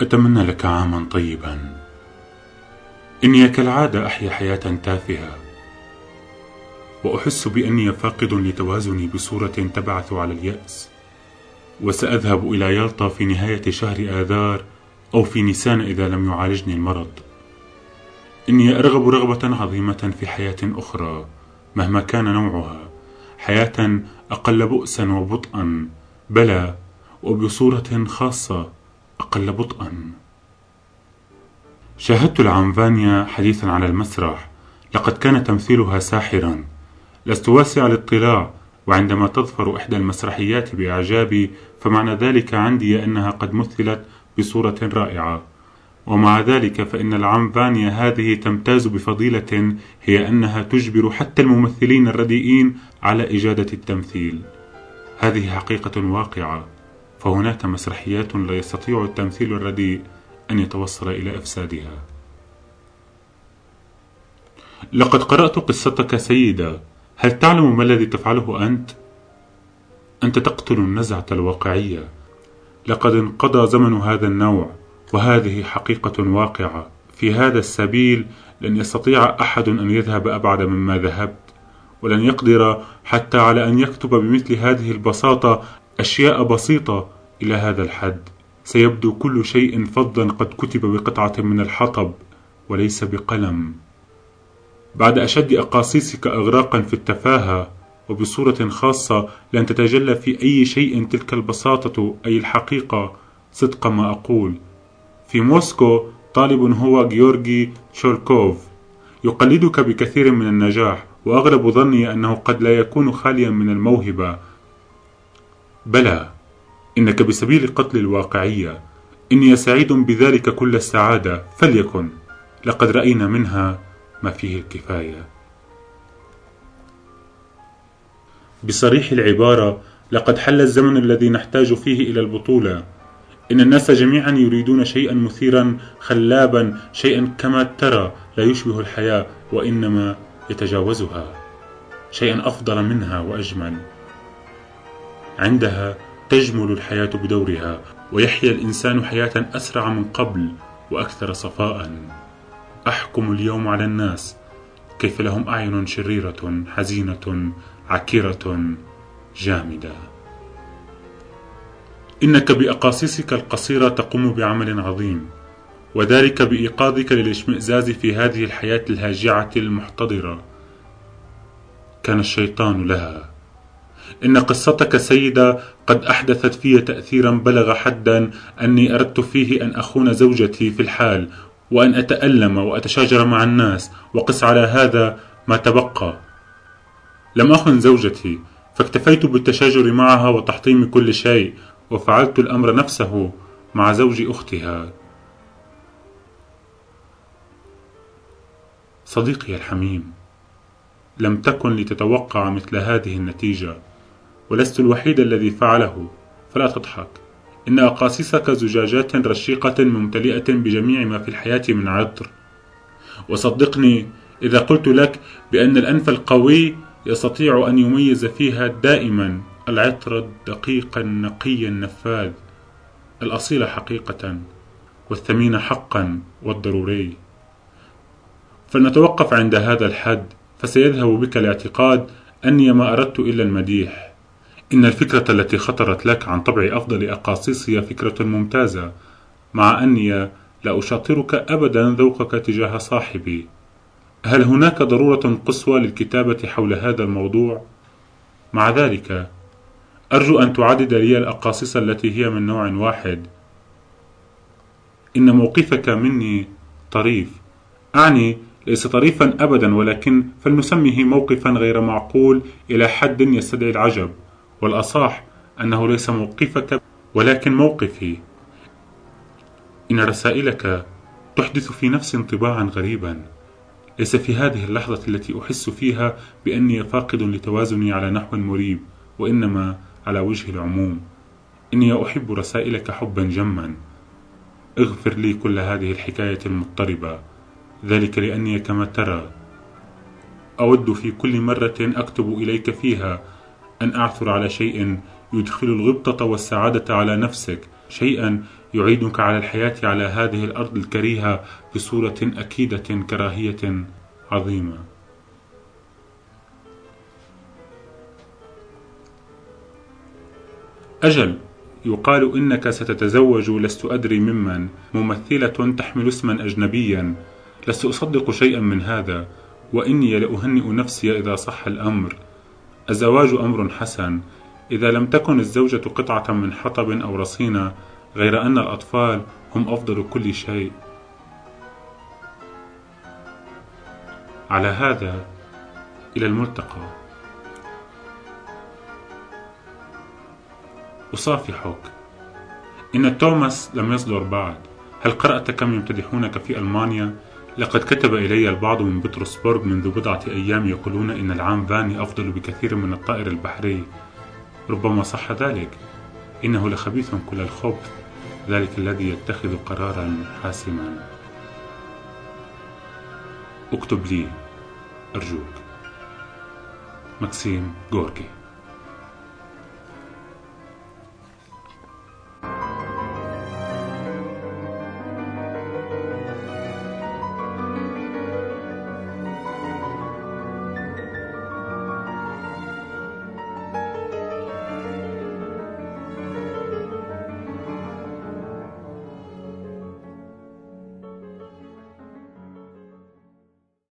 أتمنى لك عاما طيبا. إني كالعادة أحيا حياة تافهة. وأحس بأني فاقد لتوازني بصورة تبعث على اليأس. وسأذهب إلى يلطا في نهاية شهر آذار أو في نيسان إذا لم يعالجني المرض. إني أرغب رغبة عظيمة في حياة أخرى مهما كان نوعها. حياة أقل بؤسا وبطئا. بلى وبصورة خاصة. أقل بطئا. شاهدت العنفانيا حديثا على المسرح. لقد كان تمثيلها ساحرا. لست واسع الاطلاع وعندما تظفر إحدى المسرحيات بإعجابي فمعنى ذلك عندي أنها قد مثلت بصورة رائعة. ومع ذلك فإن العنفانيا هذه تمتاز بفضيلة هي أنها تجبر حتى الممثلين الرديئين على إجادة التمثيل. هذه حقيقة واقعة. فهناك مسرحيات لا يستطيع التمثيل الرديء أن يتوصل إلى إفسادها. لقد قرأت قصتك سيدة. هل تعلم ما الذي تفعله أنت؟ أنت تقتل النزعة الواقعية. لقد انقضى زمن هذا النوع وهذه حقيقة واقعة. في هذا السبيل لن يستطيع أحد أن يذهب أبعد مما ذهبت ولن يقدر حتى على أن يكتب بمثل هذه البساطة أشياء بسيطة إلى هذا الحد. سيبدو كل شيء فظا قد كتب بقطعة من الحطب وليس بقلم. بعد أشد أقاصيصك إغراقا في التفاهة وبصورة خاصة لن تتجلى في أي شيء تلك البساطة أي الحقيقة صدق ما أقول. في موسكو طالب هو جيورجي شولكوف. يقلدك بكثير من النجاح وأغلب ظني أنه قد لا يكون خاليا من الموهبة. بلى. إنك بسبيل قتل الواقعية إني سعيد بذلك كل السعادة فليكن لقد رأينا منها ما فيه الكفاية. بصريح العبارة لقد حل الزمن الذي نحتاج فيه إلى البطولة. إن الناس جميعا يريدون شيئا مثيرا خلابا شيئا كما ترى لا يشبه الحياة وإنما يتجاوزها. شيئا أفضل منها وأجمل. عندها تجمل الحياة بدورها ويحيا الإنسان حياة أسرع من قبل وأكثر صفاء. أحكم اليوم على الناس. كيف لهم أعين شريرة حزينة عكرة جامدة. إنك بأقاصيصك القصيرة تقوم بعمل عظيم وذلك بإيقاظك للإشمئزاز في هذه الحياة الهاجعة المحتضرة. كان الشيطان لها. إن قصتك سيدة قد أحدثت في تأثيرا بلغ حدا أني أردت فيه أن أخون زوجتي في الحال وأن أتألم وأتشاجر مع الناس وقس على هذا ما تبقى. لم أخن زوجتي فاكتفيت بالتشاجر معها وتحطيم كل شيء وفعلت الأمر نفسه مع زوج أختها. صديقي الحميم لم تكن لتتوقع مثل هذه النتيجة. ولست الوحيد الذي فعله. فلا تضحك. إن أقاصيصك زجاجات رشيقة ممتلئة بجميع ما في الحياة من عطر. وصدقني إذا قلت لك بأن الأنف القوي يستطيع أن يميز فيها دائما العطر الدقيق النقي النفاذ. الأصيل حقيقة والثمين حقا والضروري. فلنتوقف عند هذا الحد فسيذهب بك الاعتقاد أني ما أردت إلا المديح. إن الفكرة التي خطرت لك عن طبع أفضل أقاصيصي فكرة ممتازة مع أني لا أشاطرك أبدا ذوقك تجاه صاحبي. هل هناك ضرورة قصوى للكتابة حول هذا الموضوع؟ مع ذلك أرجو أن تعدد لي الأقاصيص التي هي من نوع واحد. إن موقفك مني طريف. أعني ليس طريفا أبدا ولكن فلنسميه موقفا غير معقول إلى حد يستدعي العجب. والأصح أنه ليس موقفك ولكن موقفي. إن رسائلك تحدث في نفسي انطباعا غريبا. ليس في هذه اللحظة التي أحس فيها بأني فاقد لتوازني على نحو مريب وإنما على وجه العموم. إني أحب رسائلك حبا جما. اغفر لي كل هذه الحكاية المضطربة. ذلك لأني كما ترى أود في كل مرة أكتب إليك فيها أن أعثر على شيء يدخل الغبطة والسعادة على نفسك شيئا يعيدك على الحياة على هذه الأرض الكريهة بصورة أكيدة كراهية عظيمة. أجل يقال إنك ستتزوج لست أدري ممن ممثلة تحمل اسما أجنبيا. لست أصدق شيئا من هذا وإني لأهنئ نفسي إذا صح الأمر. الزواج أمر حسن. إذا لم تكن الزوجة قطعة من حطب أو رصينة غير أن الأطفال هم أفضل كل شيء. على هذا إلى الملتقى. أصافحك. إن توماس لم يصدر بعد. هل قرأت كم يمتدحونك في ألمانيا؟ لقد كتب إلي البعض من بطرسبورغ منذ بضعة أيام يقولون إن العام فاني أفضل بكثير من الطائر البحري. ربما صح ذلك. إنه لخبيث كل الخبث. ذلك الذي يتخذ قرارا حاسما. اكتب لي. أرجوك. مكسيم غوركي